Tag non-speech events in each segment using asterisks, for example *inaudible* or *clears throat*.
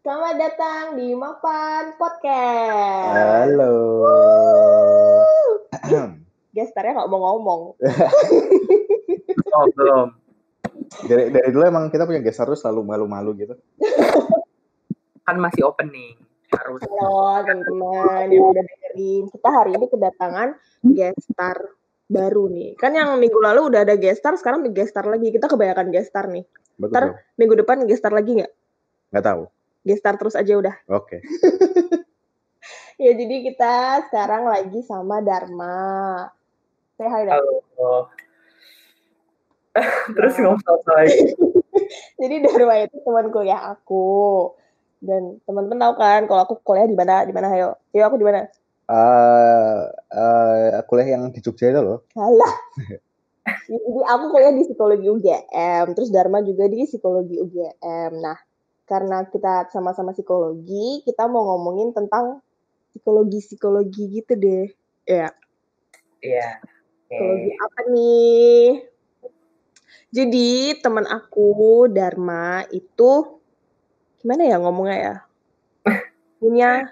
Selamat datang di Mapan Podcast. Halo. *clears throat* Gestarnya nggak mau ngomong. Oh, belum. dari, dari dulu emang kita punya gestar tuh selalu malu-malu gitu. Kan masih opening. Harus. Halo teman-teman yang udah dengerin. Kita hari ini kedatangan gestar baru nih. Kan yang minggu lalu udah ada gestar, sekarang gestar lagi. Kita kebanyakan gestar nih. Bagus Ntar minggu depan gestar lagi nggak? Nggak tahu. Gestar terus aja udah. *laughs* Oke. Ya jadi kita sekarang lagi sama Dharma. Say hi Dharma. Halo. *laughs* Terus ngomong apa lagi? *laughs* Jadi Dharma itu teman kuliah aku. Dan teman-teman tahu kan kalau aku kuliah di mana? Di mana ayo? Yo aku di mana? Eh, eh, kuliah yang di Jogja itu loh. Kalah. Jadi aku kuliah di psikologi UGM, terus Dharma juga di psikologi UGM. Nah, karena kita sama-sama psikologi, kita mau ngomongin tentang psikologi-psikologi gitu deh. Ya, Iya. psikologi Oke. apa nih? Jadi teman aku Dharma itu gimana ya ngomongnya ya? *laughs* Punya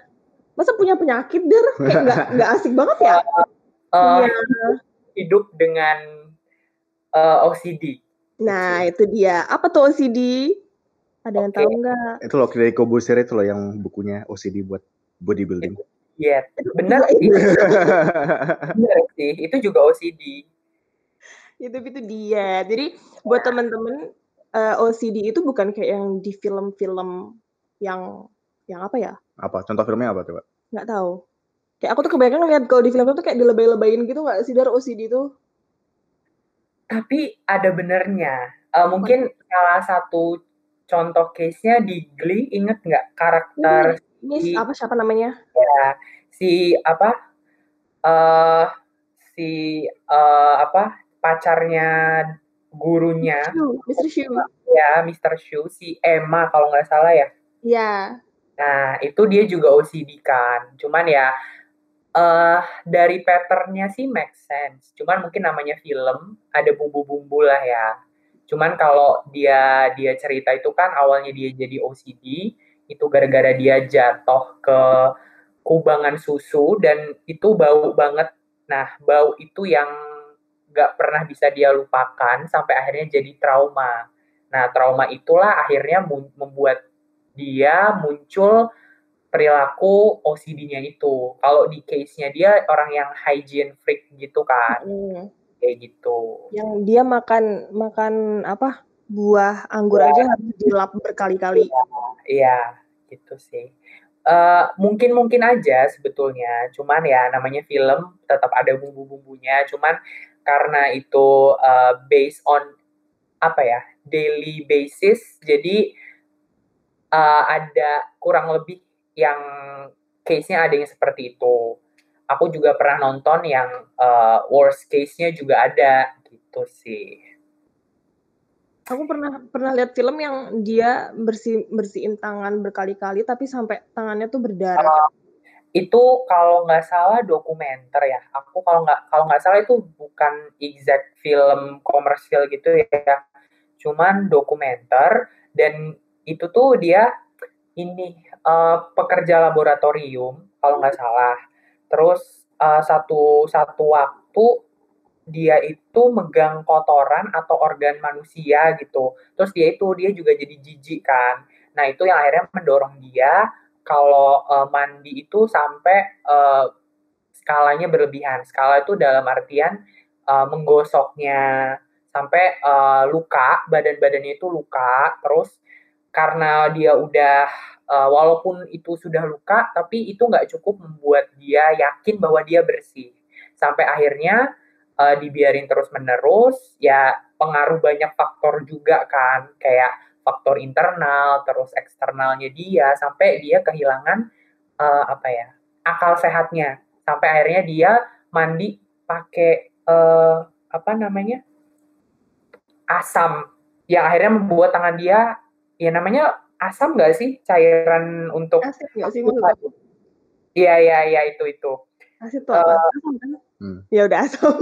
masa punya penyakit der kayak nggak *laughs* nggak asik banget ya? Eh, Punya hidup dengan eh, OCD. Nah, itu dia. Apa tuh OCD? Ada yang Oke. tahu nggak? Itu loh dari Kobusir itu loh yang bukunya OCD buat bodybuilding. Iya, benar sih. *laughs* Benar sih. Itu juga OCD. itu itu dia. Jadi buat teman-teman eh, OCD itu bukan kayak yang di film-film yang yang apa ya? apa? Contoh filmnya apa coba? Nggak tahu. Kayak aku tuh kebanyakan ngeliat kalau di film-film tuh kayak dilebay-lebayin gitu nggak sih dari OCD itu? Tapi ada benernya. Eh, mungkin salah satu contoh case-nya di Glee, inget nggak karakter Ini si apa siapa namanya? ya, si apa eh si eh, apa pacarnya gurunya Mr. Shu. ya Mr. Shu si Emma kalau nggak salah ya Ya, nah itu dia juga OCD kan cuman ya eh dari patternnya sih make sense cuman mungkin namanya film ada bumbu-bumbu lah ya cuman kalau dia dia cerita itu kan awalnya dia jadi OCD itu gara-gara dia jatuh ke kubangan susu dan itu bau banget nah bau itu yang nggak pernah bisa dia lupakan sampai akhirnya jadi trauma nah trauma itulah akhirnya membuat dia muncul perilaku OCD-nya itu. Kalau di case-nya dia orang yang hygiene freak gitu kan, mm. Kayak gitu. yang dia makan makan apa? Buah anggur aja harus dilap berkali-kali. Iya, gitu sih. Eh, mungkin mungkin aja sebetulnya, cuman ya namanya film tetap ada bumbu-bumbunya. Cuman karena itu eh, based on apa ya daily basis, jadi eh, ada kurang lebih yang case-nya ada yang seperti itu. Aku juga pernah nonton yang eh, worst case-nya juga ada gitu sih. Aku pernah pernah lihat film yang dia bersih bersihin tangan berkali-kali tapi sampai tangannya tuh berdarah. Eh, itu kalau nggak salah dokumenter ya. Aku kalau nggak kalau nggak salah itu bukan exact film komersial gitu ya. Cuman dokumenter dan itu tuh dia ini eh, pekerja laboratorium kalau nggak salah. Terus eh, satu satu waktu dia itu megang kotoran atau organ manusia gitu. Terus dia itu dia juga jadi jijik kan. Nah, itu yang akhirnya mendorong dia kalau eh, mandi itu sampai eh, skalanya berlebihan. Skala itu dalam artian eh, menggosoknya sampai eh, luka, badan-badannya itu luka. Terus karena dia udah eh, walaupun itu sudah luka, tapi itu nggak cukup membuat dia yakin bahwa dia bersih. Sampai akhirnya eh, dibiarin terus-menerus, ya pengaruh banyak faktor juga kan, kayak faktor internal, terus eksternalnya dia, sampai dia kehilangan eh, apa ya akal sehatnya, sampai akhirnya dia mandi pakai eh, apa namanya asam, yang akhirnya membuat tangan dia, ya namanya asam nggak sih cairan untuk nggak sih aku? Iya iya iya itu itu Asid tuh apa? Asam kan? Hmm. Ya udah asam.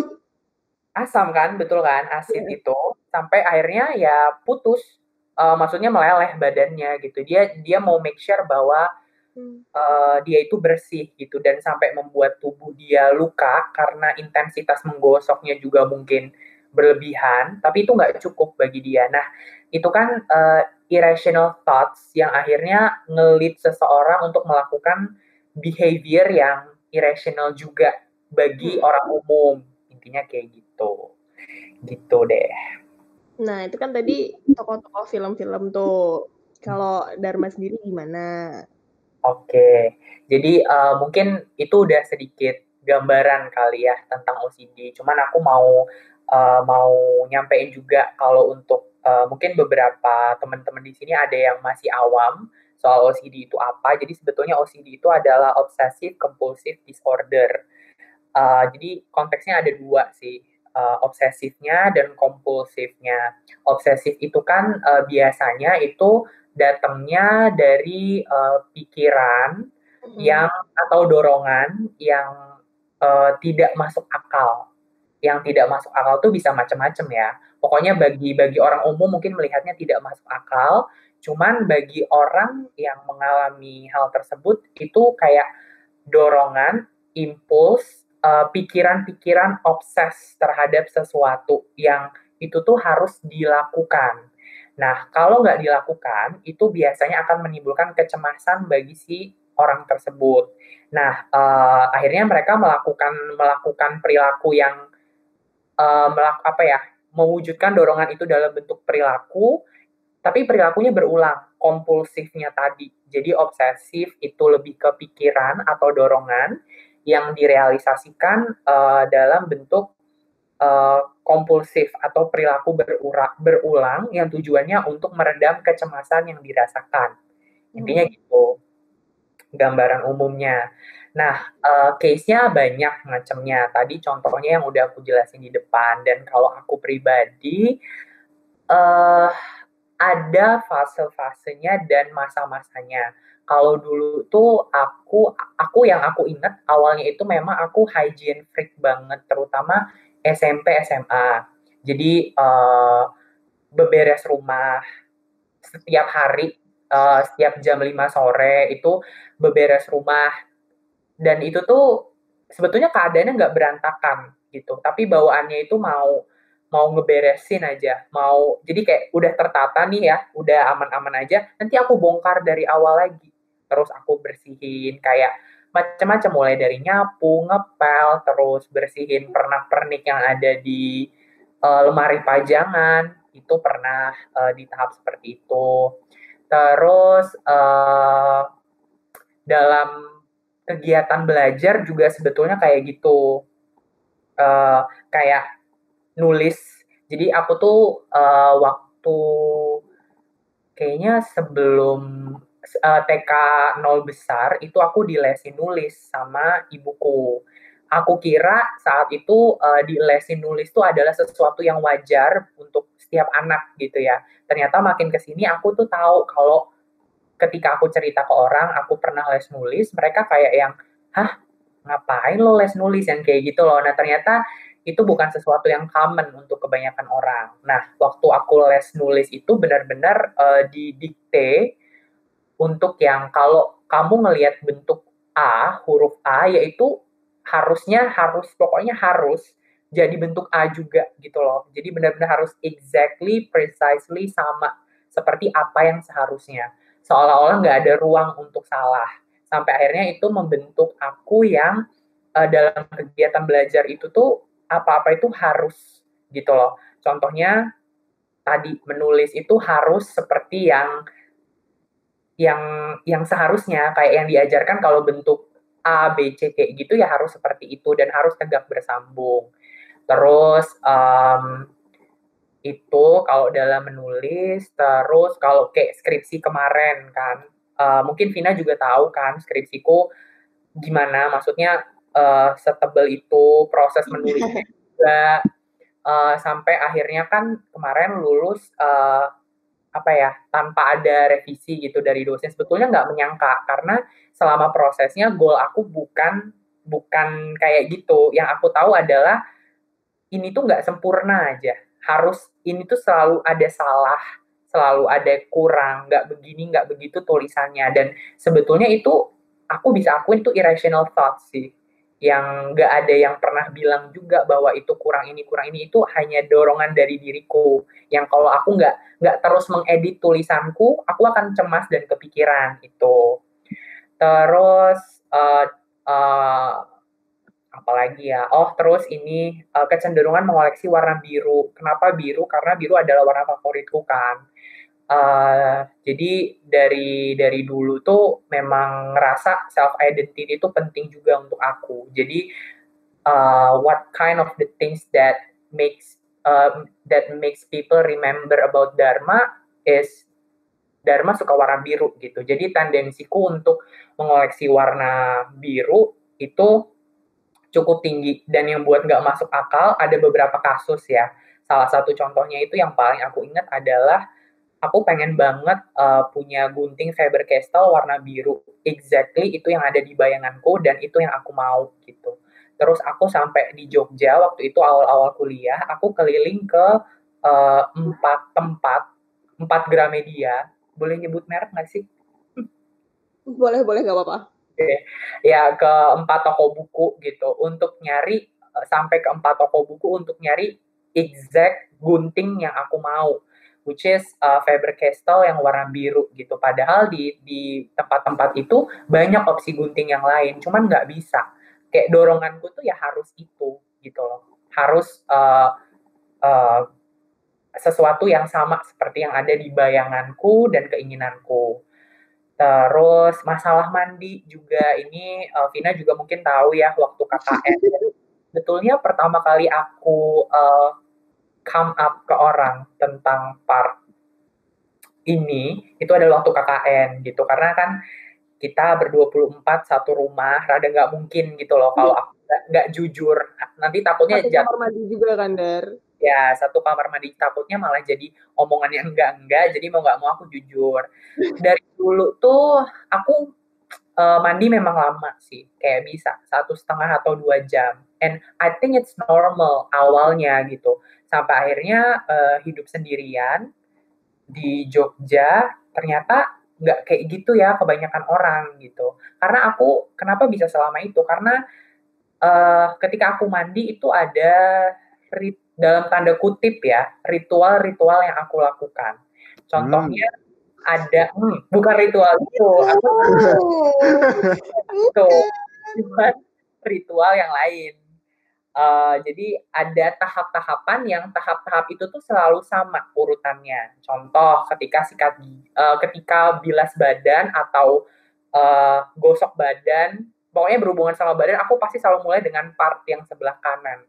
asam kan betul kan asid itu sampai akhirnya ya putus uh, maksudnya meleleh badannya gitu. Dia dia mau make sure bahwa uh, dia itu bersih gitu dan sampai membuat tubuh dia luka karena intensitas menggosoknya juga mungkin berlebihan, tapi itu nggak cukup bagi dia. Nah, itu kan uh, irrational thoughts yang akhirnya ngelit seseorang untuk melakukan behavior yang irrational juga bagi hmm. orang umum. Intinya kayak gitu. Gitu deh. Nah, itu kan tadi tokoh-tokoh film-film tuh. Kalau Dharma sendiri gimana? Oke, jadi uh, mungkin itu udah sedikit gambaran kali ya tentang OCD. Cuman aku mau uh, mau nyampein juga kalau untuk uh, mungkin beberapa teman-teman di sini ada yang masih awam soal OCD itu apa. Jadi sebetulnya OCD itu adalah obsessive compulsive disorder. Uh, jadi konteksnya ada dua sih uh, obsesifnya dan kompulsifnya. Obsesif itu kan uh, biasanya itu datangnya dari uh, pikiran mm-hmm. yang atau dorongan yang uh, tidak masuk akal. Yang tidak masuk akal tuh bisa macam-macam ya. Pokoknya bagi bagi orang umum mungkin melihatnya tidak masuk akal, cuman bagi orang yang mengalami hal tersebut itu kayak dorongan, impuls Eh, pikiran-pikiran uh, obses terhadap sesuatu yang itu tuh harus dilakukan. Nah, kalau nggak dilakukan, itu biasanya akan menimbulkan kecemasan bagi si orang tersebut. Nah, uh, akhirnya mereka melakukan melakukan perilaku yang uh, melak apa ya, mewujudkan dorongan itu dalam bentuk perilaku, tapi perilakunya berulang, kompulsifnya tadi. Jadi obsesif itu lebih ke pikiran atau dorongan, yang direalisasikan uh, dalam bentuk uh, kompulsif atau perilaku berura, berulang yang tujuannya untuk meredam kecemasan yang dirasakan. Intinya hmm. gitu gambaran umumnya. Nah, uh, case-nya banyak macamnya. Tadi contohnya yang udah aku jelasin di depan. Dan kalau aku pribadi, uh, ada fase-fasenya dan masa-masanya kalau dulu tuh aku aku yang aku ingat awalnya itu memang aku hygiene freak banget terutama SMP SMA jadi uh, beberes rumah setiap hari uh, setiap jam 5 sore itu beberes rumah dan itu tuh sebetulnya keadaannya nggak berantakan gitu. Tapi bawaannya itu mau mau ngeberesin aja, mau jadi kayak udah tertata nih ya, udah aman-aman aja, nanti aku bongkar dari awal lagi. Terus aku bersihin kayak macam-macam mulai dari nyapu, ngepel, terus bersihin pernak-pernik yang ada di uh, lemari pajangan. Itu pernah uh, di tahap seperti itu. Terus uh, dalam kegiatan belajar juga sebetulnya kayak gitu, uh, kayak nulis. Jadi aku tuh uh, waktu kayaknya sebelum uh, TK nol besar itu aku dilesin nulis sama ibuku. Aku kira saat itu uh, dilesin nulis itu adalah sesuatu yang wajar untuk setiap anak gitu ya. Ternyata makin ke sini aku tuh tahu kalau ketika aku cerita ke orang aku pernah les nulis, mereka kayak yang, hah ngapain lo les nulis yang kayak gitu loh. Nah ternyata itu bukan sesuatu yang common untuk kebanyakan orang. Nah, waktu aku les nulis itu benar-benar uh, didikte untuk yang kalau kamu ngelihat bentuk A, huruf A, yaitu harusnya harus, pokoknya harus jadi bentuk A juga gitu loh. Jadi benar-benar harus exactly, precisely sama seperti apa yang seharusnya. Seolah-olah nggak ada ruang untuk salah. Sampai akhirnya itu membentuk aku yang uh, dalam kegiatan belajar itu tuh apa-apa itu harus gitu loh. Contohnya tadi menulis itu harus seperti yang yang yang seharusnya kayak yang diajarkan kalau bentuk A, B, C kayak gitu ya harus seperti itu dan harus tegak bersambung. Terus um, itu kalau dalam menulis, terus kalau kayak skripsi kemarin kan, uh, mungkin Vina juga tahu kan skripsiku gimana, maksudnya uh, setebal itu proses menulis *laughs* juga. Uh, sampai akhirnya kan kemarin lulus uh, apa ya tanpa ada revisi gitu dari dosen. Sebetulnya nggak menyangka karena selama prosesnya goal aku bukan bukan kayak gitu. Yang aku tahu adalah ini tuh nggak sempurna aja harus ini tuh selalu ada salah selalu ada kurang, nggak begini, nggak begitu tulisannya. Dan sebetulnya itu aku bisa akuin itu irrational thoughts sih. Yang nggak ada yang pernah bilang juga bahwa itu kurang ini, kurang ini. Itu hanya dorongan dari diriku. Yang kalau aku nggak nggak terus mengedit tulisanku, aku akan cemas dan kepikiran itu. Terus uh, uh, apalagi ya? Oh terus ini uh, kecenderungan mengoleksi warna biru. Kenapa biru? Karena biru adalah warna favoritku kan. Uh, jadi dari dari dulu tuh memang ngerasa self identity itu penting juga untuk aku. Jadi uh, what kind of the things that makes uh, that makes people remember about Dharma is Dharma suka warna biru gitu. Jadi tendensiku untuk mengoleksi warna biru itu cukup tinggi dan yang buat nggak masuk akal ada beberapa kasus ya. Salah satu contohnya itu yang paling aku ingat adalah aku pengen banget uh, punya gunting Faber Castell warna biru. Exactly itu yang ada di bayanganku dan itu yang aku mau gitu. Terus aku sampai di Jogja waktu itu awal-awal kuliah, aku keliling ke uh, empat tempat, empat Gramedia. Boleh nyebut merek nggak sih? Boleh, boleh nggak apa-apa ya ke empat toko buku gitu untuk nyari eh, sampai ke empat toko buku untuk nyari exact gunting yang aku mau which is uh, Faber Castell yang warna biru gitu. Padahal di di tempat-tempat itu banyak opsi gunting yang lain cuman nggak bisa. Kayak doronganku tuh ya harus itu gitu loh. Harus uh, uh, sesuatu yang sama seperti yang ada di bayanganku dan keinginanku Terus masalah mandi juga ini uh, Vina juga mungkin tahu ya waktu KKN. *laughs* Betulnya pertama kali aku uh, come up ke orang tentang part ini itu adalah waktu KKN gitu. Karena kan kita berdua puluh empat satu rumah rada nggak mungkin gitu loh kalau aku nggak jujur. Nanti takutnya jatuh mandi juga kan Der ya satu kamar mandi takutnya malah jadi omongan yang enggak enggak jadi mau nggak mau aku jujur. Dari dulu tuh aku uh, mandi memang lama sih kayak bisa satu setengah atau dua jam. And I think it's normal awalnya gitu. Sampai akhirnya uh, hidup sendirian di Jogja ternyata nggak kayak gitu ya kebanyakan orang gitu. Karena aku kenapa bisa selama itu? Karena uh, ketika aku mandi itu ada rit dalam tanda kutip ya ritual-ritual yang aku lakukan. Contohnya hmm. ada hmm, bukan ritual itu, aku *laughs* itu cuma ritual yang lain. Uh, jadi ada tahap-tahapan yang tahap-tahap itu tuh selalu sama urutannya. Contoh ketika sikat uh, ketika bilas badan atau uh, gosok badan, pokoknya berhubungan sama badan, aku pasti selalu mulai dengan part yang sebelah kanan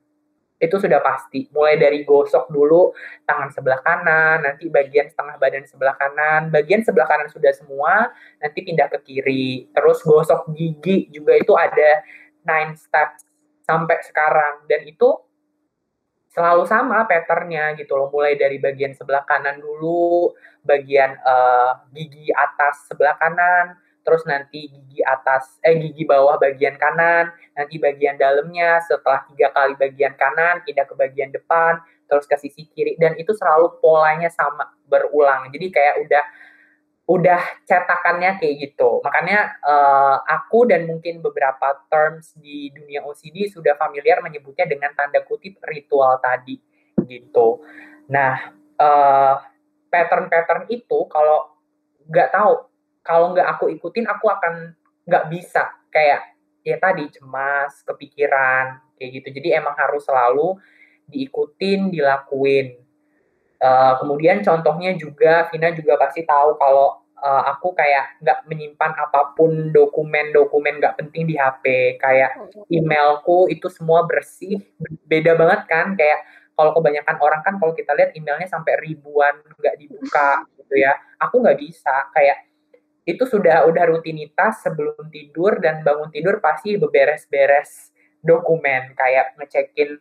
itu sudah pasti. Mulai dari gosok dulu tangan sebelah kanan, nanti bagian setengah badan sebelah kanan, bagian sebelah kanan sudah semua, nanti pindah ke kiri. Terus gosok gigi juga itu ada nine steps sampai sekarang dan itu selalu sama patternnya gitu loh mulai dari bagian sebelah kanan dulu bagian uh, gigi atas sebelah kanan terus nanti gigi atas eh gigi bawah bagian kanan, nanti bagian dalamnya setelah tiga kali bagian kanan pindah ke bagian depan, terus ke sisi kiri dan itu selalu polanya sama berulang. Jadi kayak udah udah cetakannya kayak gitu. Makanya uh, aku dan mungkin beberapa terms di dunia OCD sudah familiar menyebutnya dengan tanda kutip ritual tadi gitu. Nah, uh, pattern-pattern itu kalau nggak tahu kalau nggak aku ikutin aku akan nggak bisa. Kayak ya tadi cemas kepikiran kayak gitu. Jadi emang harus selalu diikutin dilakuin. Uh, kemudian contohnya juga Vina juga pasti tahu kalau uh, aku kayak nggak menyimpan apa pun dokumen-dokumen nggak penting di HP kayak emailku itu semua bersih beda banget kan? Kayak kalau kebanyakan orang kan kalau kita lihat emailnya sampai ribuan nggak dibuka *laughs* gitu ya. Aku nggak bisa. Kayak itu sudah udah rutinitas sebelum tidur dan bangun tidur pasti beberes-beres dokumen. Kayak ngecekin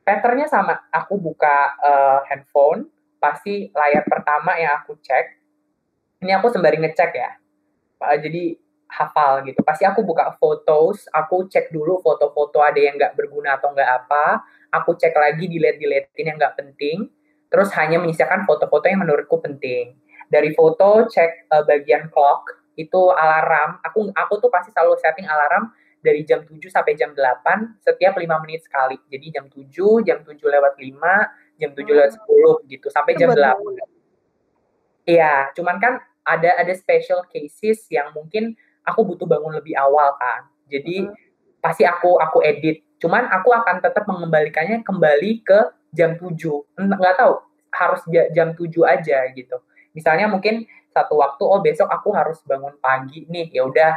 patternnya sama. Aku buka uh, handphone pasti layar pertama yang aku cek. Ini aku sembari ngecek ya. Uh, jadi hafal gitu. Pasti aku buka fotos aku cek dulu foto-foto ada yang nggak berguna atau nggak apa. Aku cek lagi delete deletein yang nggak penting. Terus hanya menyisakan foto-foto yang menurutku penting Dari foto cek uh, bagian clock itu alarm. Aku aku tuh pasti selalu setting alarm dari jam 7 sampai jam 8 setiap 5 menit sekali. Jadi jam 7, jam 7 lewat 5, jam 7 lewat 10 gitu sampai jam 8. Iya, cuman kan ada ada special cases yang mungkin aku butuh bangun lebih awal kan. Jadi hmm. pasti aku aku edit. Cuman aku akan tetap mengembalikannya kembali ke jam 7. Enggak tahu, harus jam 7 aja gitu. Misalnya mungkin satu waktu oh besok aku harus bangun pagi nih, ya udah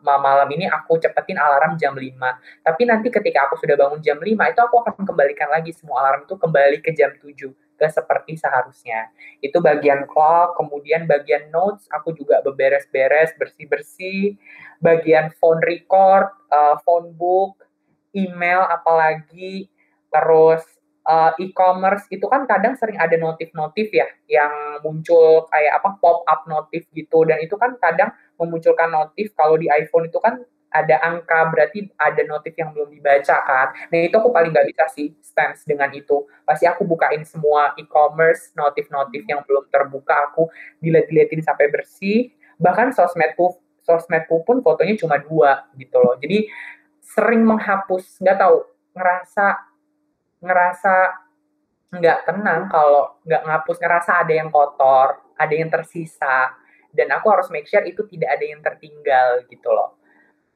malam ini aku cepetin alarm jam 5. Tapi nanti ketika aku sudah bangun jam 5 itu aku akan kembalikan lagi semua alarm itu kembali ke jam 7 ke seperti seharusnya. Itu bagian clock, kemudian bagian notes aku juga beberes-beres, bersih-bersih, bagian phone record, uh, phone book, email apalagi, terus uh, e-commerce itu kan kadang sering ada notif-notif ya yang muncul kayak apa pop up notif gitu dan itu kan kadang memunculkan notif kalau di iPhone itu kan ada angka berarti ada notif yang belum dibaca kan. Nah itu aku paling nggak bisa sih stance dengan itu. Pasti aku bukain semua e-commerce notif-notif yang belum terbuka aku dilihat-liatin sampai bersih. Bahkan sosmedku sosmedku pun fotonya cuma dua gitu loh. Jadi sering menghapus nggak tahu ngerasa ngerasa nggak tenang kalau nggak ngapus ngerasa ada yang kotor ada yang tersisa. Dan aku harus make sure itu tidak ada yang tertinggal gitu loh.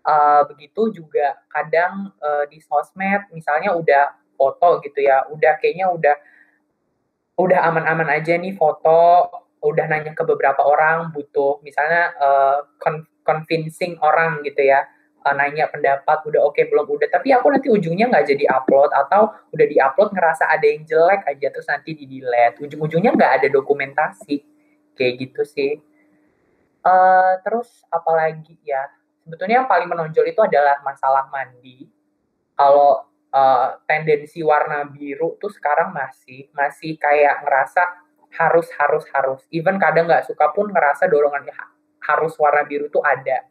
Uh, begitu juga kadang uh, di sosmed misalnya udah foto gitu ya udah kayaknya udah udah aman-aman aja nih foto udah nanya ke beberapa orang butuh misalnya uh, convincing orang gitu ya uh, nanya pendapat udah oke okay, belum udah tapi aku nanti ujungnya nggak jadi upload atau udah di upload ngerasa ada yang jelek aja terus nanti di delete ujung-ujungnya nggak ada dokumentasi kayak gitu sih uh, terus apalagi ya sebetulnya yang paling menonjol itu adalah masalah mandi. Kalau uh, tendensi warna biru tuh sekarang masih masih kayak ngerasa harus harus harus. Even kadang nggak suka pun ngerasa dorongan harus warna biru tuh ada.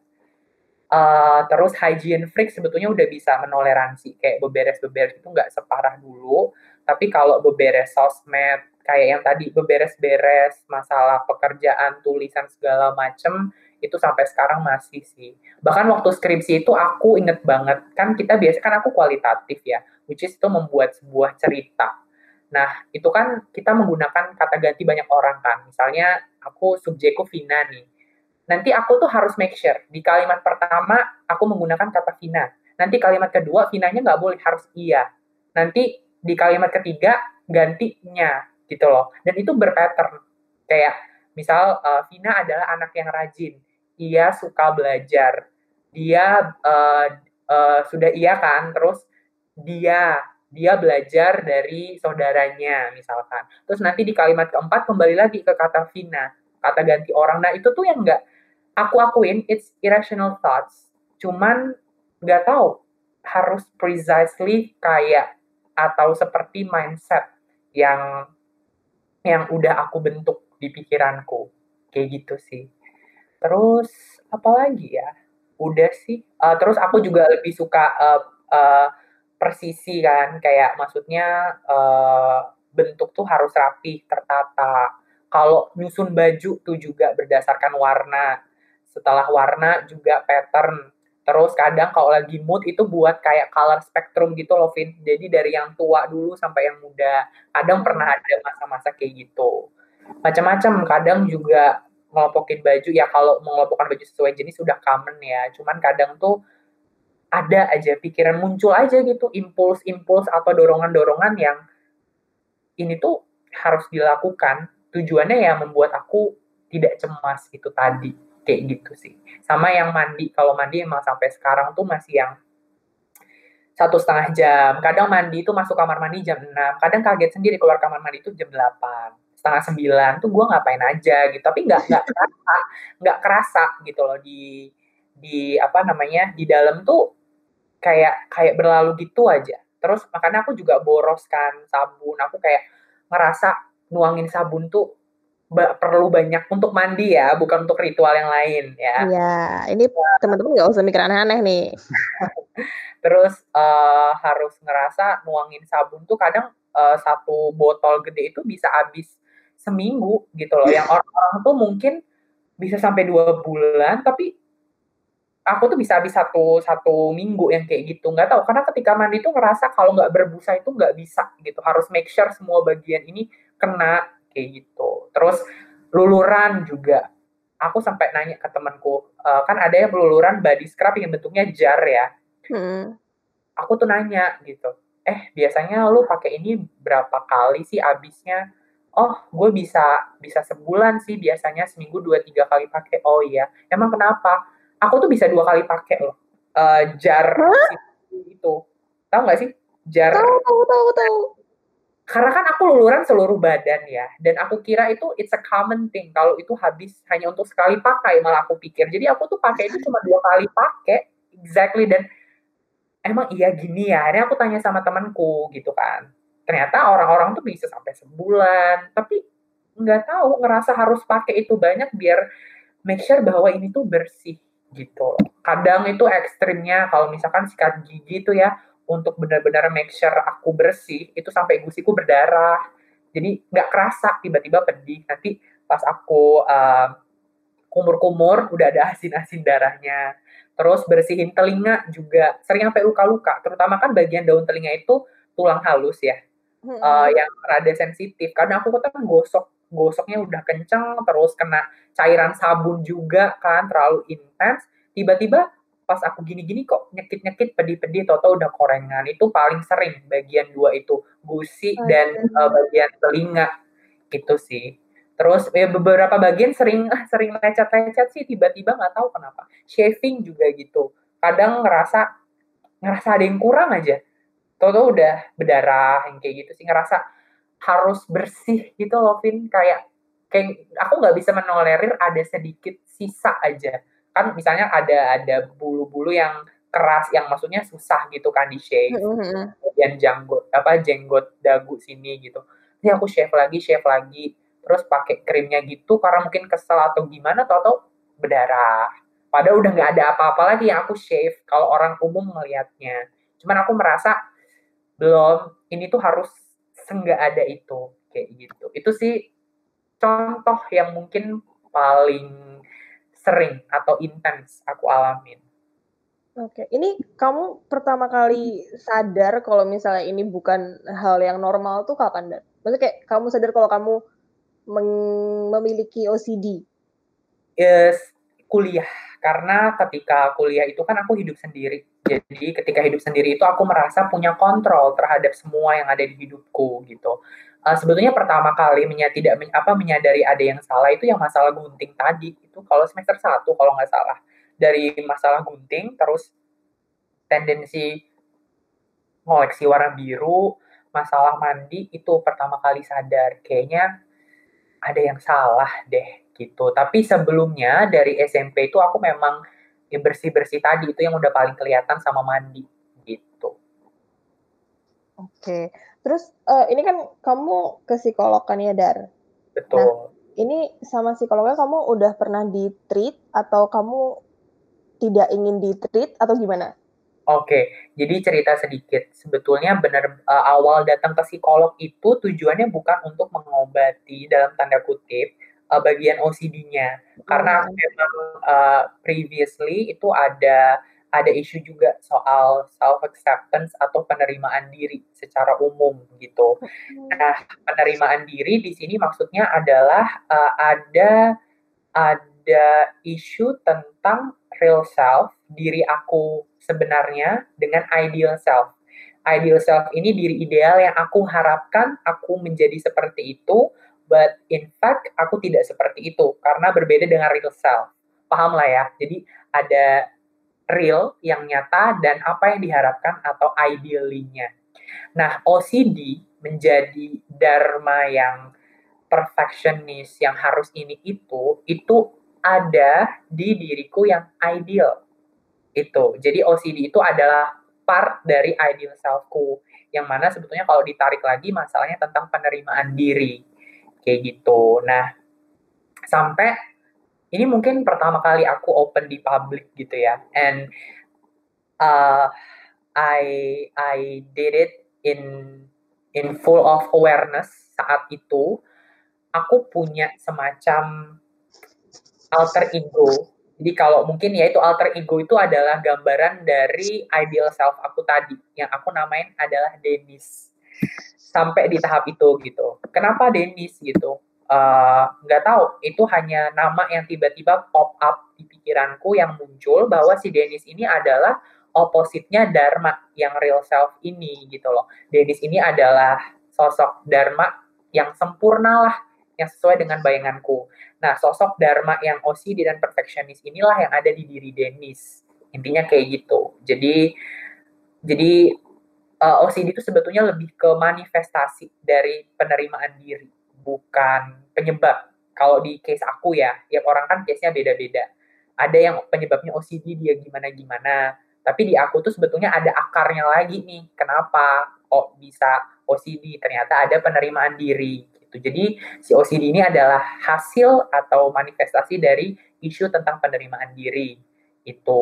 Uh, terus hygiene freak sebetulnya udah bisa menoleransi kayak beberes-beberes itu nggak separah dulu. Tapi kalau beberes sosmed kayak yang tadi beberes-beres masalah pekerjaan, tulisan segala macem itu sampai sekarang masih sih. Bahkan waktu skripsi itu aku inget banget, kan kita biasa kan aku kualitatif ya, which is itu membuat sebuah cerita. Nah, itu kan kita menggunakan kata ganti banyak orang kan. Misalnya aku subjekku Vina nih. Nanti aku tuh harus make sure di kalimat pertama aku menggunakan kata Vina. Nanti kalimat kedua Vinanya nggak boleh harus iya. Nanti di kalimat ketiga gantinya gitu loh. Dan itu berpattern. Kayak misal uh, Vina adalah anak yang rajin ia suka belajar. Dia uh, uh, sudah iya kan, terus dia dia belajar dari saudaranya misalkan. Terus nanti di kalimat keempat kembali lagi ke kata Vina, kata ganti orang. Nah itu tuh yang nggak aku akuin, it's irrational thoughts. Cuman nggak tahu harus precisely kayak atau seperti mindset yang yang udah aku bentuk di pikiranku kayak gitu sih. Terus apa lagi ya? Udah sih. Uh, terus aku juga lebih suka uh, uh, persisi kan, kayak maksudnya uh, bentuk tuh harus rapi, tertata. Kalau nyusun baju tuh juga berdasarkan warna. Setelah warna juga pattern. Terus kadang kalau lagi mood itu buat kayak color spectrum gitu loh, Vin. Jadi dari yang tua dulu sampai yang muda. Kadang pernah ada masa-masa kayak gitu. Macam-macam. Kadang juga ngelompokin baju ya kalau mengelompokkan baju sesuai jenis sudah common ya cuman kadang tuh ada aja pikiran muncul aja gitu impuls-impuls atau dorongan-dorongan yang ini tuh harus dilakukan tujuannya ya membuat aku tidak cemas itu tadi kayak gitu sih. Sama yang mandi kalau mandi emang sampai sekarang tuh masih yang satu setengah jam. Kadang mandi itu masuk kamar mandi jam 6 kadang kaget sendiri keluar kamar mandi itu jam 8 setengah sembilan. Tuh gue ngapain aja gitu. Tapi nggak nggak kerasa nggak kerasa gitu loh di di apa namanya di dalam tuh kayak kayak berlalu gitu aja. Terus makanya aku juga boros kan sabun. Aku kayak ngerasa nuangin sabun tuh perlu banyak untuk mandi ya bukan untuk ritual yang lain ya Iya ini teman-teman nggak usah mikir aneh-aneh nih *laughs* terus uh, harus ngerasa nuangin sabun tuh kadang uh, satu botol gede itu bisa habis seminggu gitu loh. Yang orang-orang tuh mungkin bisa sampai dua bulan, tapi aku tuh bisa habis satu satu minggu yang kayak gitu. Nggak tahu karena ketika mandi tuh ngerasa kalau nggak berbusa itu nggak bisa gitu. Harus make sure semua bagian ini kena kayak gitu. Terus luluran juga. Aku sampai nanya ke temanku, uh, kan ada yang luluran body scrub yang bentuknya jar ya. Hmm. Aku tuh nanya gitu, eh biasanya lu pakai ini berapa kali sih abisnya? oh gue bisa bisa sebulan sih biasanya seminggu dua tiga kali pakai oh iya emang kenapa aku tuh bisa dua kali pakai loh uh, jar huh? itu tahu nggak sih jar tahu tahu tahu tahu karena kan aku luluran seluruh badan ya dan aku kira itu it's a common thing. Kalau itu habis hanya untuk sekali pakai malah aku pikir. Jadi aku tuh pakai itu cuma dua kali pakai exactly. Dan emang iya gini ya ini aku tanya sama temanku gitu kan. Ternyata orang-orang tuh bisa sampai sebulan tapi nggak tahu ngerasa harus pakai itu banyak biar make sure bahwa ini tuh bersih gitu. Kadang itu ekstrimnya kalau misalkan sikat gigi itu ya untuk benar-benar make sure aku bersih itu sampai gusiku berdarah. Jadi nggak kerasa tiba-tiba pedih. Nanti pas aku uh, kumur-kumur udah ada asin-asin darahnya. Terus bersihin telinga juga. Sering sampai luka-luka terutama kan bagian daun telinga itu tulang halus ya. Uh, yang rada sensitif. Karena aku kan gosok gosoknya udah kenceng terus kena cairan sabun juga kan terlalu intens. Tiba-tiba pas aku gini-gini kok nyekit-nyekit pedih-pedih toto udah korengan. Itu paling sering bagian dua itu gusi oh, dan uh, bagian telinga. Itu sih. Terus ya beberapa bagian sering *laughs* sering lecet-lecet sih tiba-tiba nggak tahu kenapa. Shaving juga gitu. Kadang ngerasa ngerasa ada yang kurang aja. Toto udah berdarah yang kayak gitu sih. Ngerasa harus bersih gitu loh Vin. Kayak kayak aku nggak bisa menolerir ada sedikit sisa aja kan misalnya ada ada bulu-bulu yang keras yang maksudnya susah gitu kan di shave mm-hmm. janggut apa jenggot dagu sini gitu. Ini aku shave lagi shave lagi terus pakai krimnya gitu karena mungkin kesel atau gimana tau tau berdarah. Padahal udah nggak ada apa-apa lagi yang aku shave kalau orang umum melihatnya cuman aku merasa belum ini tuh harus senggak ada itu kayak gitu. Itu sih contoh yang mungkin paling sering atau intens aku alamin. Oke, ini kamu pertama kali sadar kalau misalnya ini bukan hal yang normal tuh kapan, Dan? Maksudnya kayak kamu sadar kalau kamu memiliki OCD? Yes, kuliah. Karena ketika kuliah itu kan aku hidup sendiri. Jadi ketika hidup sendiri itu aku merasa punya kontrol terhadap semua yang ada di hidupku gitu. Uh, sebetulnya pertama kali menya, tidak men, apa menyadari ada yang salah itu yang masalah gunting tadi. Itu kalau semester satu kalau nggak salah. Dari masalah gunting terus tendensi ngoleksi warna biru masalah mandi itu pertama kali sadar. Kayaknya ada yang salah deh gitu. Tapi sebelumnya dari SMP itu aku memang ya bersih-bersih tadi. Itu yang udah paling kelihatan sama mandi gitu. Oke, terus uh, ini kan kamu ke psikolog kan ya Dar? Betul. Nah, ini sama psikolognya kamu udah pernah di treat atau kamu tidak ingin di treat atau gimana? Oke, jadi cerita sedikit. Sebetulnya benar uh, awal datang ke psikolog itu tujuannya bukan untuk mengobati dalam tanda kutip, uh, bagian OCD-nya. Karena hmm. memang uh, previously itu ada ada isu juga soal self acceptance atau penerimaan diri secara umum gitu. Hmm. Nah, penerimaan diri di sini maksudnya adalah uh, ada ada isu tentang real self, diri aku sebenarnya dengan ideal self. Ideal self ini diri ideal yang aku harapkan aku menjadi seperti itu but in fact aku tidak seperti itu karena berbeda dengan real self. Paham lah ya. Jadi ada real yang nyata dan apa yang diharapkan atau idealnya. Nah, OCD menjadi dharma yang perfectionist yang harus ini itu itu ada di diriku yang ideal. Itu. Jadi OCD itu adalah part dari ideal selfku yang mana sebetulnya kalau ditarik lagi masalahnya tentang penerimaan diri kayak gitu. Nah, sampai ini mungkin pertama kali aku open di public gitu ya, and uh, I I did it in in full of awareness saat itu aku punya semacam alter ego. Jadi kalau mungkin ya itu alter ego itu adalah gambaran dari ideal self aku tadi yang aku namain adalah Dennis. Sampai di tahap itu gitu. Kenapa Dennis gitu? Eh, nggak uh, tahu itu hanya nama yang tiba-tiba pop up di pikiranku yang muncul bahwa si Dennis ini adalah opositnya Dharma yang real self ini gitu loh. Dennis ini adalah sosok Dharma yang sempurna lah yang sesuai dengan bayanganku. Nah, sosok Dharma yang OCD dan perfeksionis inilah yang ada di diri Dennis. Intinya kayak gitu. Jadi jadi uh, eh, OCD itu sebetulnya lebih ke manifestasi dari penerimaan diri, bukan penyebab. Kalau di case aku ya, ya orang kan case-nya beda-beda. Ada yang penyebabnya OCD dia gimana-gimana. Tapi di aku tuh sebetulnya ada akarnya lagi nih. Kenapa kok bisa OCD? Ternyata ada penerimaan diri gitu. Jadi si OCD ini adalah hasil atau manifestasi dari isu tentang penerimaan diri itu.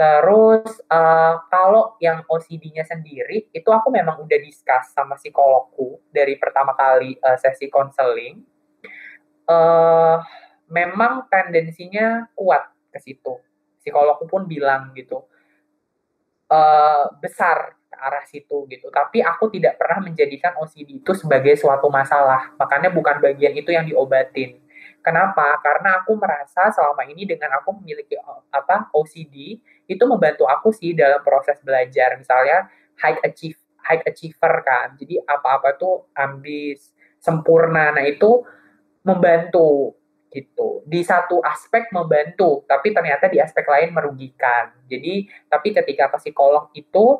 Terus uh, kalau yang OCD-nya sendiri itu aku memang udah discuss sama psikologku dari pertama kali uh, sesi konseling. Uh, memang tendensinya kuat ke situ. Psikologku pun bilang gitu. Uh, besar arah situ gitu. Tapi aku tidak pernah menjadikan OCD itu sebagai suatu masalah. Makanya bukan bagian itu yang diobatin. Kenapa? Karena aku merasa selama ini dengan aku memiliki apa OCD itu membantu aku sih dalam proses belajar. Misalnya high achieve high achiever kan. Jadi apa-apa tuh ambis, sempurna. Nah, itu membantu gitu. Di satu aspek membantu, tapi ternyata di aspek lain merugikan. Jadi, tapi ketika ke psikolog itu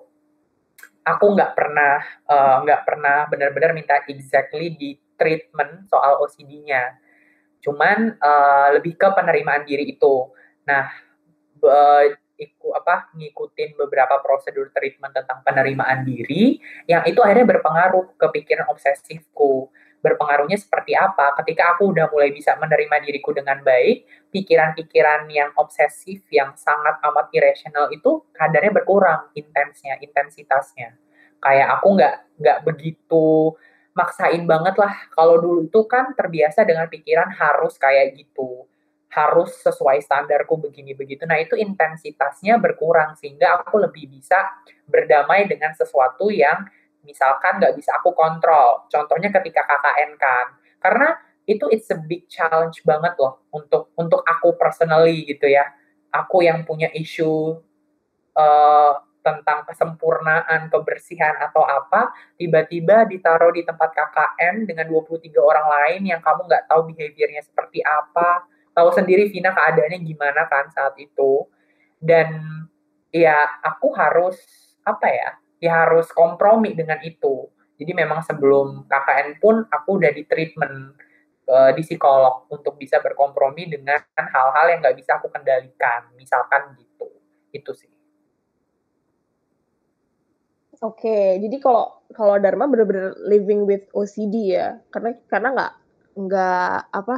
aku nggak pernah eh, nggak uh, pernah benar-benar minta exactly di treatment soal OCD-nya. Cuman uh, lebih ke penerimaan diri itu. Nah, uh, iku apa ngikutin beberapa prosedur treatment tentang penerimaan diri yang itu akhirnya berpengaruh ke pikiran obsesifku. Berpengaruhnya seperti apa? Ketika aku udah mulai bisa menerima diriku dengan baik pikiran-pikiran yang obsesif yang sangat amat irasional itu kadarnya berkurang intensnya intensitasnya. Kayak aku nggak nggak begitu maksain banget lah. Kalau dulu itu kan terbiasa dengan pikiran harus kayak gitu harus sesuai standarku begini begitu nah itu intensitasnya berkurang sehingga aku lebih bisa berdamai dengan sesuatu yang misalkan nggak bisa aku kontrol. Contohnya ketika KKN kan, karena itu it's a big challenge banget loh untuk untuk aku personally gitu ya. Aku yang punya isu uh, tentang kesempurnaan, kebersihan atau apa, tiba-tiba ditaruh di tempat KKN dengan 23 orang lain yang kamu nggak tahu behaviornya seperti apa, tahu sendiri Vina keadaannya gimana kan saat itu. Dan ya aku harus apa ya, ya harus kompromi dengan itu. Jadi memang sebelum KKN pun aku udah di treatment uh, di psikolog untuk bisa berkompromi dengan hal-hal yang nggak bisa aku kendalikan, misalkan gitu. Itu sih. Oke, jadi kalau kalau Dharma benar-benar living with OCD ya, karena karena nggak nggak apa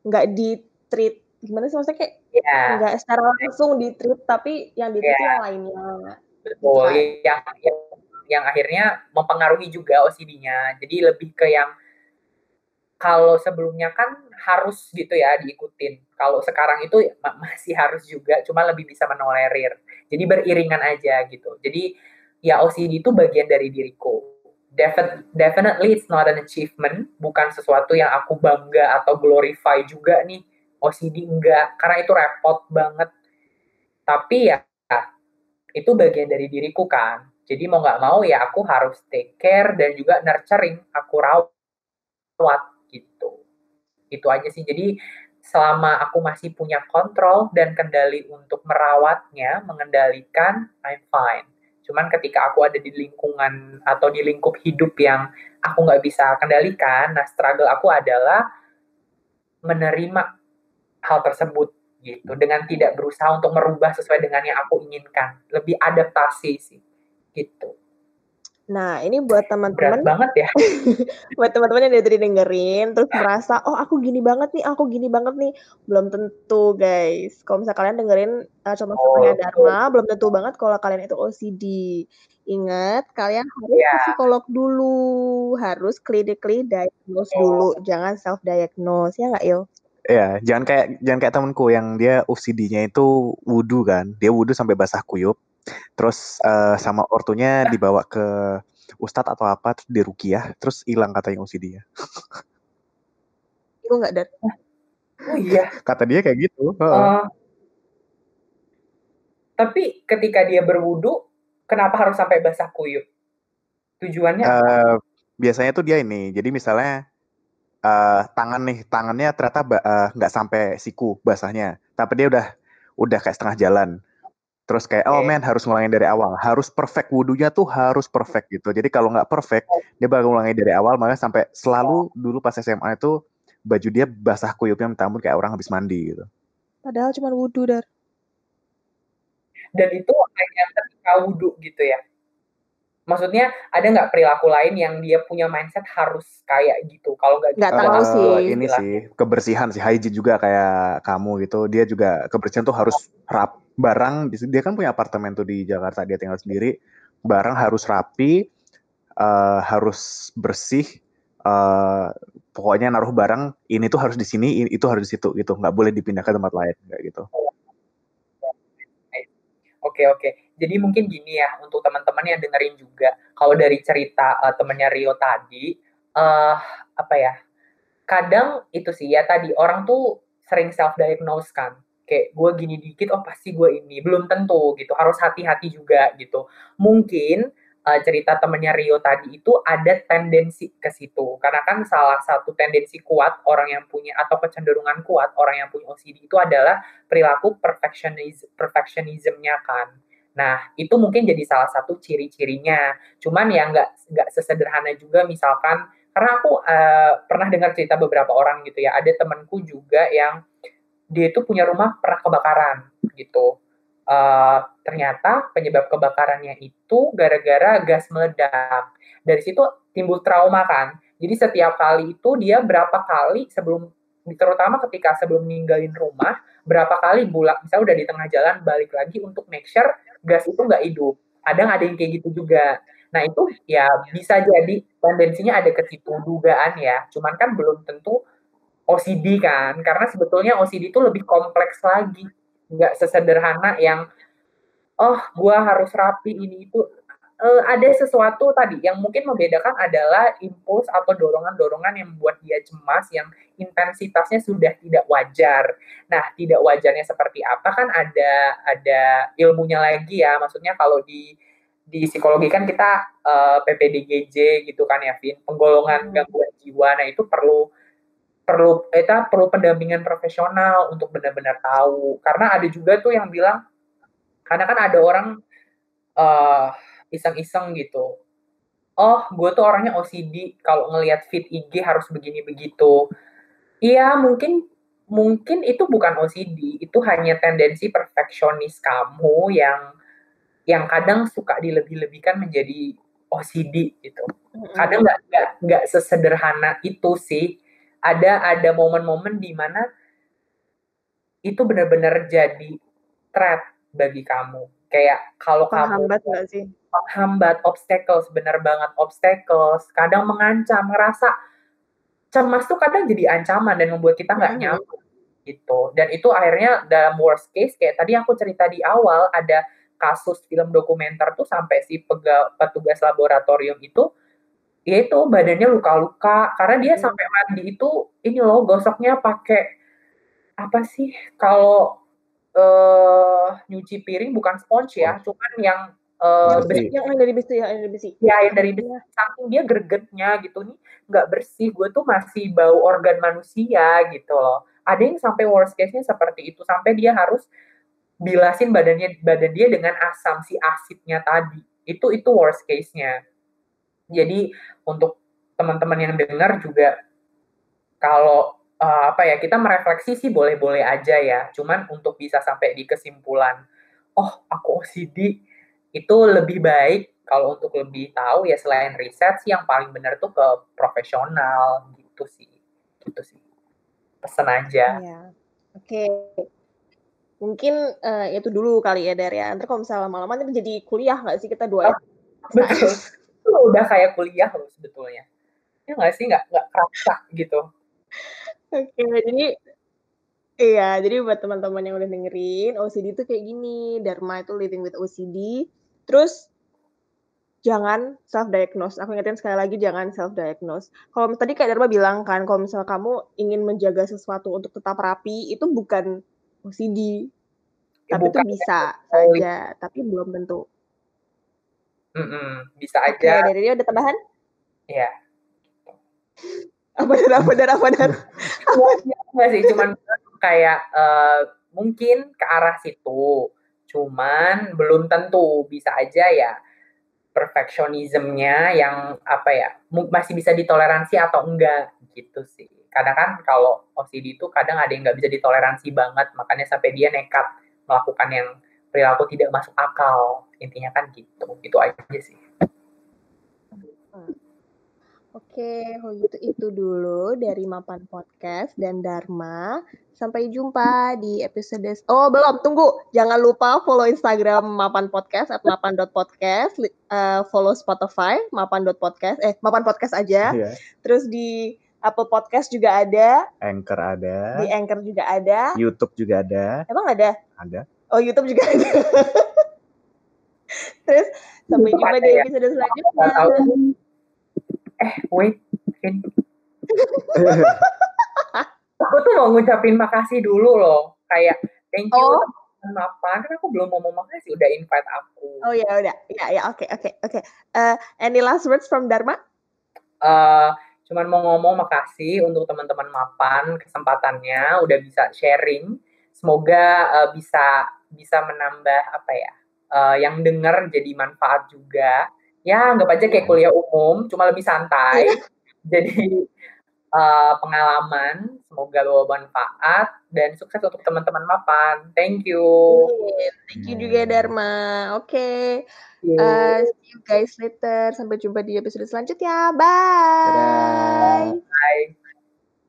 nggak di treat gimana sih maksudnya kayak yeah. nggak secara langsung di treat tapi yang di treat yeah. yang lainnya Betul, gitu yang, yang yang akhirnya mempengaruhi juga OCD-nya. Jadi lebih ke yang kalau sebelumnya kan harus gitu ya diikutin. Kalau sekarang itu masih harus juga, cuma lebih bisa menolerir. Jadi beriringan aja gitu. Jadi ya OCD itu bagian dari diriku. definitely it's not an achievement, bukan sesuatu yang aku bangga atau glorify juga nih. OCD enggak, karena itu repot banget. Tapi ya itu bagian dari diriku kan. Jadi mau nggak mau ya aku harus take care dan juga nurturing, aku rawat gitu. Itu aja sih. Jadi selama aku masih punya kontrol dan kendali untuk merawatnya, mengendalikan, I'm fine. Cuman ketika aku ada di lingkungan atau di lingkup hidup yang aku nggak bisa kendalikan, nah struggle aku adalah menerima hal tersebut gitu dengan tidak berusaha untuk merubah sesuai dengan yang aku inginkan lebih adaptasi sih gitu Nah, ini buat teman-teman banget ya. *laughs* buat teman-teman yang dari tadi dengerin terus merasa, "Oh, aku gini banget nih aku gini banget nih." Belum tentu, guys. Kalau misalnya kalian dengerin, uh, contoh-contohnya Oh, Dharma, belum tentu banget kalau kalian itu OCD. Ingat, kalian harus ke Iya. psikolog dulu, harus clinically diagnose dulu, Oh. jangan self diagnose, ya nggak, Il? Iya, jangan kayak jangan kayak temenku yang dia OCD-nya itu wudu kan, dia wudu sampai basah kuyup, terus, eee, sama ortunya dibawa ke ustadz atau apa, terus diruqyah, terus hilang katanya OCD-nya. Itu nggak, Dar? Oh, iya? Kata dia kayak gitu, heeh. Oh. Tapi ketika dia berwudu, kenapa harus sampai basah kuyup? Tujuannya apa? Eee, biasanya tuh dia ini, jadi misalnya, eee, tangan nih, tangannya ternyata eee, nggak sampai siku basahnya, tapi dia udah udah kayak setengah jalan. Terus kayak, "Oh, Oke. men harus ngulangin dari awal, harus perfect, wudunya tuh harus perfect," gitu. Jadi kalau nggak perfect, dia bakal ngulangin dari awal, makanya sampai selalu dulu pas SMA itu baju dia basah kuyupnya minta ampun kayak orang habis mandi gitu. Padahal cuman wudu, Dar. Dan itu hanya ketika wudu gitu ya? Maksudnya ada nggak perilaku lain yang dia punya mindset harus kayak gitu? Kalau nggak Nggak gitu tahu sih. ini sih, kebersihan sih, hygiene juga kayak kamu gitu. Dia juga kebersihan tuh harus rap barang dia kan punya apartemen tuh di Jakarta, dia tinggal sendiri, barang harus rapi, eee, harus bersih, eee, pokoknya naruh barang, ini tuh harus di sini, itu harus di situ gitu, nggak boleh dipindah ke tempat lain, kayak gitu. Oke oke. Jadi mungkin gini ya, untuk teman-teman yang dengerin juga, kalau dari cerita, eee, temennya Rio tadi, eee, apa ya, kadang itu sih ya tadi, orang tuh sering self diagnose kan, kayak gue gini dikit, oh pasti gue ini, belum tentu gitu, harus hati-hati juga gitu. Mungkin, eee, cerita temennya Rio tadi itu ada tendensi ke situ, karena kan salah satu tendensi kuat orang yang punya atau kecenderungan kuat orang yang punya OCD itu adalah perilaku perfectionis perfectionism-nya kan. Nah, itu mungkin jadi salah satu ciri-cirinya. Cuman ya nggak nggak sesederhana juga misalkan karena aku, eee, pernah dengar cerita beberapa orang gitu ya, ada temenku juga yang dia itu punya rumah pernah kebakaran gitu. Eee, ternyata penyebab kebakarannya itu gara-gara gas meledak. Dari situ timbul trauma kan. Jadi setiap kali itu dia berapa kali sebelum terutama ketika sebelum ninggalin rumah, berapa kali bulak misalnya udah di tengah jalan balik lagi untuk make sure gas itu nggak hidup. Kadang ada yang kayak gitu juga. Nah, itu ya bisa jadi tendensinya ada ke situ dugaan ya, cuman kan belum tentu OCD kan, karena sebetulnya OCD itu lebih kompleks lagi, nggak sesederhana yang, "Oh, gua harus rapi ini itu." Eee, ada sesuatu tadi yang mungkin membedakan adalah impuls atau dorongan-dorongan yang membuat dia cemas yang intensitasnya sudah tidak wajar. Nah, tidak wajarnya seperti apa kan ada ada ilmunya lagi ya, maksudnya kalau di di psikologi kan kita, eee, PPDGJ gitu kan ya, Vin, penggolongan Hmm. gangguan jiwa. Nah, itu perlu perlu kita perlu pendampingan profesional untuk benar-benar tahu. Karena ada juga tuh yang bilang karena kan ada orang, eee, iseng-iseng gitu, "Oh, gue tuh orangnya OCD, kalau ngelihat feed IG harus begini begitu." Iya, mungkin mungkin itu bukan OCD, itu hanya tendensi perfeksionis kamu yang yang kadang suka dilebih-lebihkan menjadi OCD gitu. Kadang nggak nggak nggak sesederhana itu sih. Ada ada momen-momen di mana itu benar-benar jadi threat bagi kamu. Kayak kalau kamu nggak sih? Penghambat, obstacles, bener banget obstacles, kadang mengancam, ngerasa cemas tuh kadang jadi ancaman dan membuat kita nggak Mhm. nyaman gitu. Dan itu akhirnya dalam worst case kayak tadi aku cerita di awal ada kasus film dokumenter tuh sampai si pega petugas laboratorium itu, ya itu badannya luka-luka karena dia Mhm. sampai mandi itu ini loh gosoknya pakai apa sih kalau, eee, nyuci piring bukan sponge ya, cuman yang, eee, Yang Besi. besi. yang dari besi ya, yang dari besi. Iya, yang dari besi, saking dia gregetnya gitu, "Nih nggak bersih, gue tuh masih bau organ manusia," gitu loh. Ada yang sampai worst case-nya seperti itu, sampai dia harus bilasin badannya badan dia dengan asam, si asidnya tadi. Itu itu worst case-nya. Jadi untuk teman-teman yang dengar juga kalau, eee, apa ya, kita merefleksi sih boleh-boleh aja ya, cuman untuk bisa sampai di kesimpulan, "Oh, aku OCD," itu lebih baik kalau untuk lebih tahu ya selain riset sih yang paling benar tuh ke profesional gitu sih. Gitu sih. Pesan aja. Ya. oke. Okay. mungkin uh, itu dulu kali ya dari ya. Nanti kalau misalnya lama-lama nanti jadi kuliah nggak sih kita dua ya? *laughs* Betul. Itu udah kayak kuliah loh sebetulnya. Ya nggak sih? Nggak nggak kerasa gitu. Oke okay, jadi Iya, jadi buat teman-teman yang udah dengerin, OCD itu kayak gini, Dharma itu living with OCD. Terus jangan self diagnose. Aku ingetin sekali lagi jangan self diagnose. Kalau tadi kayak Dharma bilang kan, kalau misalnya kamu ingin menjaga sesuatu untuk tetap rapi, itu bukan OCD. Ya, tapi bukan. itu bisa saja, tapi belum tentu. Mm -mm, bisa aja. Oke, dari dia ada tambahan? Iya. Apa dan apa dan apa dan? *laughs* Enggak sih, cuman kayak uh, mungkin ke arah situ. Cuman belum tentu bisa aja ya perfeksionismenya yang apa ya masih bisa ditoleransi atau enggak gitu sih. Kadang kan kalau OCD itu kadang ada yang nggak bisa ditoleransi banget, makanya sampai dia nekat melakukan yang perilaku tidak masuk akal. Intinya kan gitu. Itu aja sih. Oke, kalau gitu itu dulu dari Mapan Podcast dan Dharma. Sampai jumpa di episode... Oh, belum. Tunggu. Jangan lupa follow Instagram Mapan Podcast at mapan.podcast. Uh, follow Spotify, mapan.podcast. Eh, Mapan Podcast aja. Yeah. Terus di Apple Podcast juga ada. Anchor ada. Di Anchor juga ada. YouTube juga ada. Emang ada? Ada. Oh, YouTube juga ada. *laughs* Terus, sampai jumpa di ya. episode selanjutnya eh wait aku tuh mau ngucapin makasih dulu loh kayak thank you oh. Kenapa? Kan aku belum ngomong makasih udah invite aku. Oh ya udah, ya ya oke oke oke. Eh, any last words from Dharma? Uh, cuman mau ngomong makasih untuk teman-teman mapan kesempatannya udah bisa sharing. Semoga uh, bisa bisa menambah apa ya? Uh, yang dengar jadi manfaat juga ya anggap aja kayak kuliah umum, cuma lebih santai. Iya. *laughs* Jadi uh, pengalaman, semoga bawa manfaat dan sukses untuk teman-teman mapan. Thank you. Thank you juga Dharma. Oke. Okay. Uh, see you guys later. Sampai jumpa di episode selanjutnya. Bye.